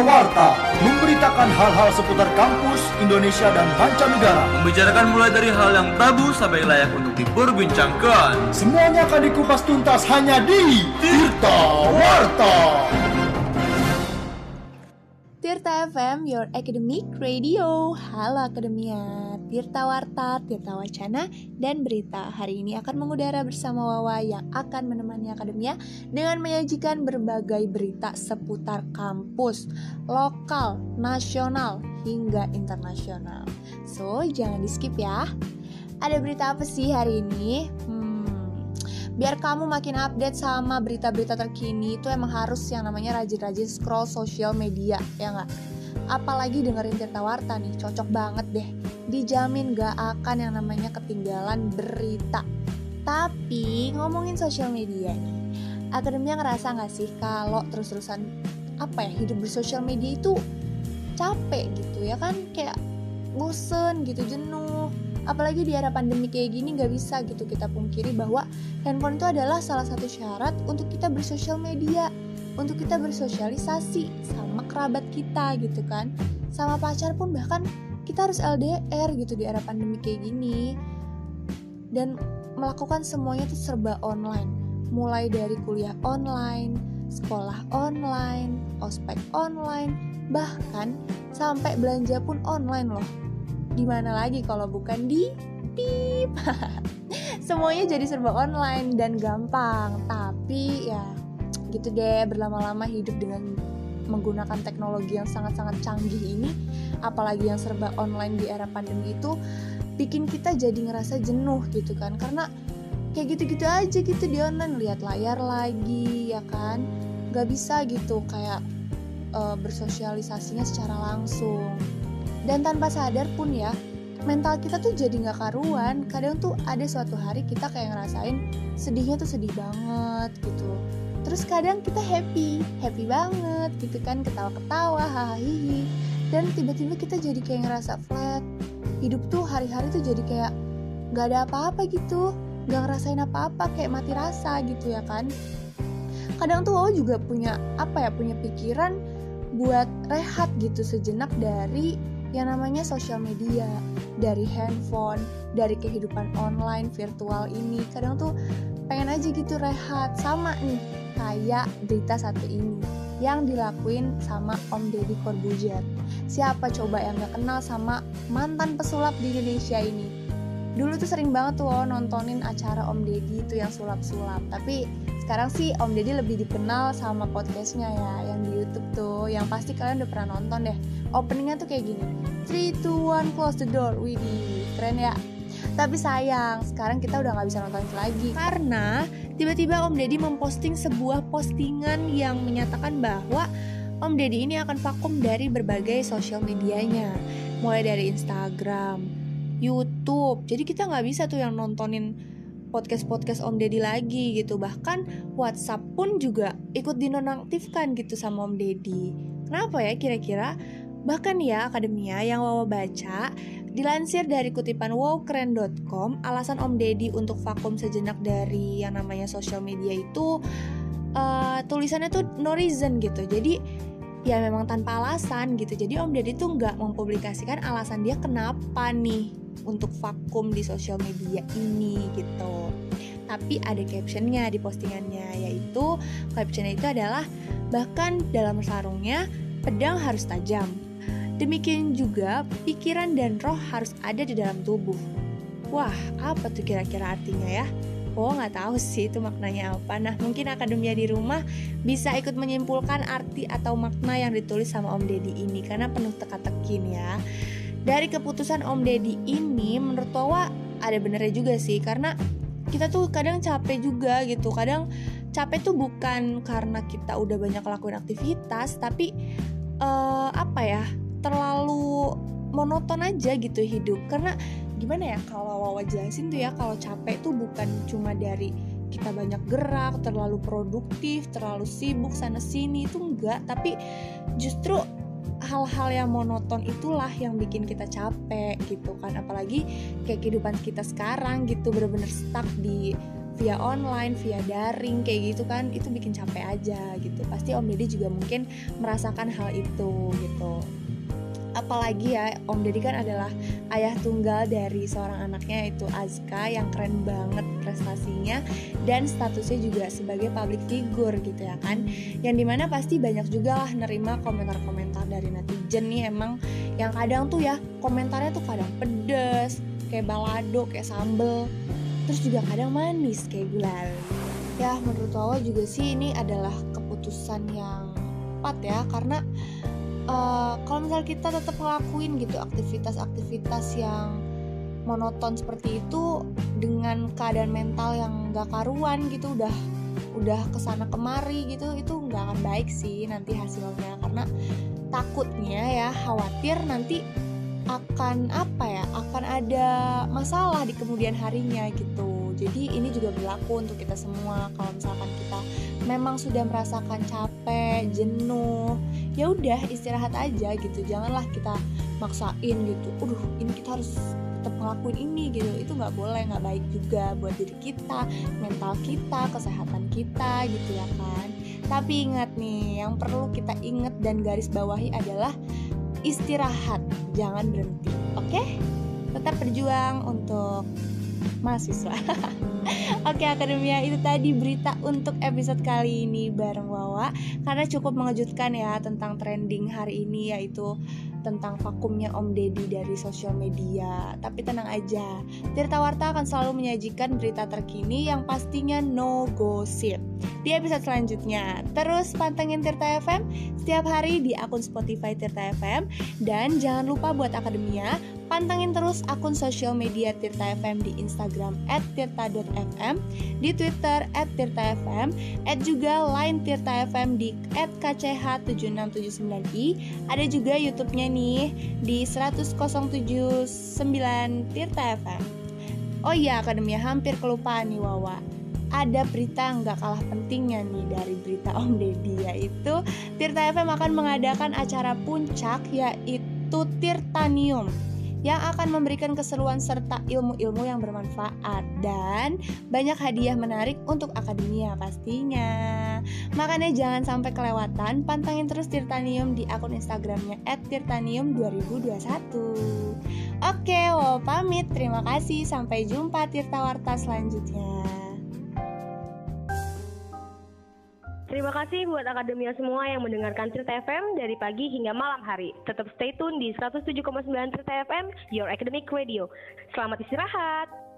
Warta memberitakan hal-hal seputar kampus, Indonesia dan mancanegara. Membicarakan mulai dari hal yang tabu sampai layak untuk diperbincangkan. Semuanya akan dikupas tuntas hanya di Tirta Warta. Tirta FM, your academic radio. Halo Akademia, Tirta Warta, Tirta Wacana, dan Berita. Hari ini akan mengudara bersama Wawa yang akan menemani Akademia dengan menyajikan berbagai berita seputar kampus, lokal, nasional, hingga internasional. So, jangan di skip ya. Ada berita apa sih hari ini? Hmm, biar kamu makin update sama berita-berita terkini itu emang harus yang namanya rajin-rajin scroll sosial media ya nggak? Apalagi dengerin Tirta Warta nih cocok banget deh. Dijamin gak akan yang namanya ketinggalan berita. Tapi ngomongin sosial media nih akademia ngerasa gak sih kalau terus-terusan apa ya hidup bersosial media itu capek gitu ya kan? Kayak bosen gitu jenuh apalagi di era pandemi kayak gini nggak bisa gitu kita pungkiri bahwa handphone itu adalah salah satu syarat untuk kita bersosial media untuk kita bersosialisasi sama kerabat kita gitu kan. Sama pacar pun bahkan kita harus LDR gitu di era pandemi kayak gini. Dan melakukan semuanya itu serba online. Mulai dari kuliah online sekolah online ospek online bahkan sampai belanja pun online loh di mana lagi kalau bukan di pip semuanya jadi serba online dan gampang. Tapi ya gitu deh berlama-lama hidup dengan menggunakan teknologi yang sangat-sangat canggih ini apalagi yang serba online di era pandemi itu bikin kita jadi ngerasa jenuh gitu kan. Karena kayak gitu-gitu aja gitu di online lihat layar lagi ya kan? Nggak bisa gitu kayak uh, bersosialisasinya secara langsung dan tanpa sadar pun ya mental kita tuh jadi nggak karuan. Kadang tuh ada suatu hari kita kayak ngerasain sedihnya tuh sedih banget gitu. Terus kadang kita happy happy banget gitu kan ketawa-ketawa hahaha dan tiba-tiba kita jadi kayak ngerasa flat. Hidup tuh hari-hari tuh jadi kayak nggak ada apa-apa gitu. Nggak ngerasain apa-apa kayak mati rasa gitu ya kan. Kadang tuh lo juga punya apa ya punya pikiran buat rehat gitu sejenak dari yang namanya sosial media dari handphone dari kehidupan online virtual ini kadang tuh pengen aja gitu rehat. Sama nih kayak berita satu ini yang dilakuin sama Om Deddy Corbuzier. Siapa coba yang gak kenal sama mantan pesulap di Indonesia ini? Dulu tuh sering banget tuh nontonin acara Om Deddy itu yang sulap-sulap tapi sekarang sih Om Deddy lebih dikenal sama podcastnya ya yang di YouTube tuh. Yang pasti kalian udah pernah nonton deh. Openingnya tuh kayak gini. 3, 2, 1, close the door. Widih, keren ya. Tapi sayang, sekarang kita udah gak bisa nonton itu lagi. Karena tiba-tiba Om Deddy memposting sebuah postingan yang menyatakan bahwa Om Deddy ini akan vakum dari berbagai sosial medianya. Mulai dari Instagram, YouTube. Jadi kita gak bisa tuh yang nontonin podcast-podcast Om Deddy lagi gitu. Bahkan WhatsApp pun juga ikut dinonaktifkan gitu sama Om Deddy. Kenapa ya kira-kira? Bahkan ya akademia yang Wawa baca Dilansir dari kutipan wowkeren.com Alasan Om Deddy untuk vakum sejenak dari yang namanya sosial media itu uh, Tulisannya tuh no reason gitu. Jadi ya memang tanpa alasan gitu Jadi Om Deddy tuh nggak mempublikasikan alasan dia kenapa nih Untuk vakum di sosial media ini gitu tapi ada captionnya di postingannya yaitu captionnya itu adalah bahkan dalam sarungnya pedang harus tajam Demikian juga pikiran dan roh harus ada di dalam tubuh. Wah, apa tuh kira-kira artinya ya? Oh, nggak tahu sih itu maknanya apa. Nah, mungkin akademia di rumah bisa ikut menyimpulkan arti atau makna yang ditulis sama Om Deddy ini karena penuh teka-tekin ya. Dari keputusan Om Deddy ini, menurut Wawa ada benernya juga sih karena kita tuh kadang capek juga gitu. Kadang capek tuh bukan karena kita udah banyak lakuin aktivitas, tapi uh, apa ya? terlalu monoton aja gitu hidup karena gimana ya kalau Wawa jelasin tuh ya kalau capek tuh bukan cuma dari kita banyak gerak, terlalu produktif, terlalu sibuk sana sini itu enggak, tapi justru hal-hal yang monoton itulah yang bikin kita capek gitu kan. Apalagi kayak kehidupan kita sekarang gitu bener-bener stuck di via online, via daring kayak gitu kan itu bikin capek aja gitu. Pasti Om Deddy juga mungkin merasakan hal itu gitu apalagi ya Om Deddy kan adalah ayah tunggal dari seorang anaknya yaitu Azka yang keren banget prestasinya dan statusnya juga sebagai public figure gitu ya kan. Yang di mana pasti banyak juga lah nerima komentar-komentar dari netizen nih emang yang kadang tuh ya komentarnya tuh kadang pedes kayak balado kayak sambel terus juga kadang manis kayak gulali ya menurut Wawa juga sih ini adalah keputusan yang tepat ya karena uh, kalau misal kita tetap ngelakuin gitu aktivitas-aktivitas yang monoton seperti itu dengan keadaan mental yang gak karuan gitu udah udah ke sana kemari gitu itu nggak akan baik sih nanti hasilnya. Karena takutnya ya khawatir nanti akan apa ya akan ada masalah di kemudian harinya gitu. Jadi ini juga berlaku untuk kita semua. Kalau misalkan kita memang sudah merasakan capek jenuh ya udah istirahat aja gitu. Janganlah kita maksain gitu. Udah ini kita harus tetap ngelakuin ini gitu. Itu nggak boleh nggak baik juga buat diri kita mental kita kesehatan kita gitu ya kan. Tapi ingat nih yang perlu kita ingat dan garis bawahi adalah istirahat jangan berhenti oke? Okay? tetap berjuang untuk mahasiswa Oke Akademia itu tadi berita untuk episode kali ini bareng Wawa Karena cukup mengejutkan ya tentang trending hari ini yaitu tentang vakumnya Om Deddy dari sosial media. Tapi tenang aja, Tirta Warta akan selalu menyajikan berita terkini yang pastinya no gosip. Di episode selanjutnya, terus pantengin Tirta FM setiap hari di akun Spotify Tirta FM dan jangan lupa buat akademia pantengin terus akun sosial media Tirta FM di Instagram @tirta.fm, di Twitter @tirta_fm, juga line Tirta FM di @kch7679i, ada juga YouTube-nya nih di 100.79 Tirta FM. Oh iya, Akademia hampir kelupaan nih Wawa ada berita nggak kalah pentingnya nih dari berita Om Deddy yaitu Tirta FM akan mengadakan acara puncak yaitu Tirtanium yang akan memberikan keseruan serta ilmu-ilmu yang bermanfaat dan banyak hadiah menarik untuk akademia pastinya. Makanya jangan sampai kelewatan, pantengin terus Tirtanium di akun Instagramnya @tirtanium2021. Oke, wow pamit. Terima kasih. Sampai jumpa Tirta Warta selanjutnya. Terima kasih buat akademia semua yang mendengarkan Cerita FM dari pagi hingga malam hari. Tetap stay tune di 107,9 Cerita FM, Your Academic Radio. Selamat istirahat.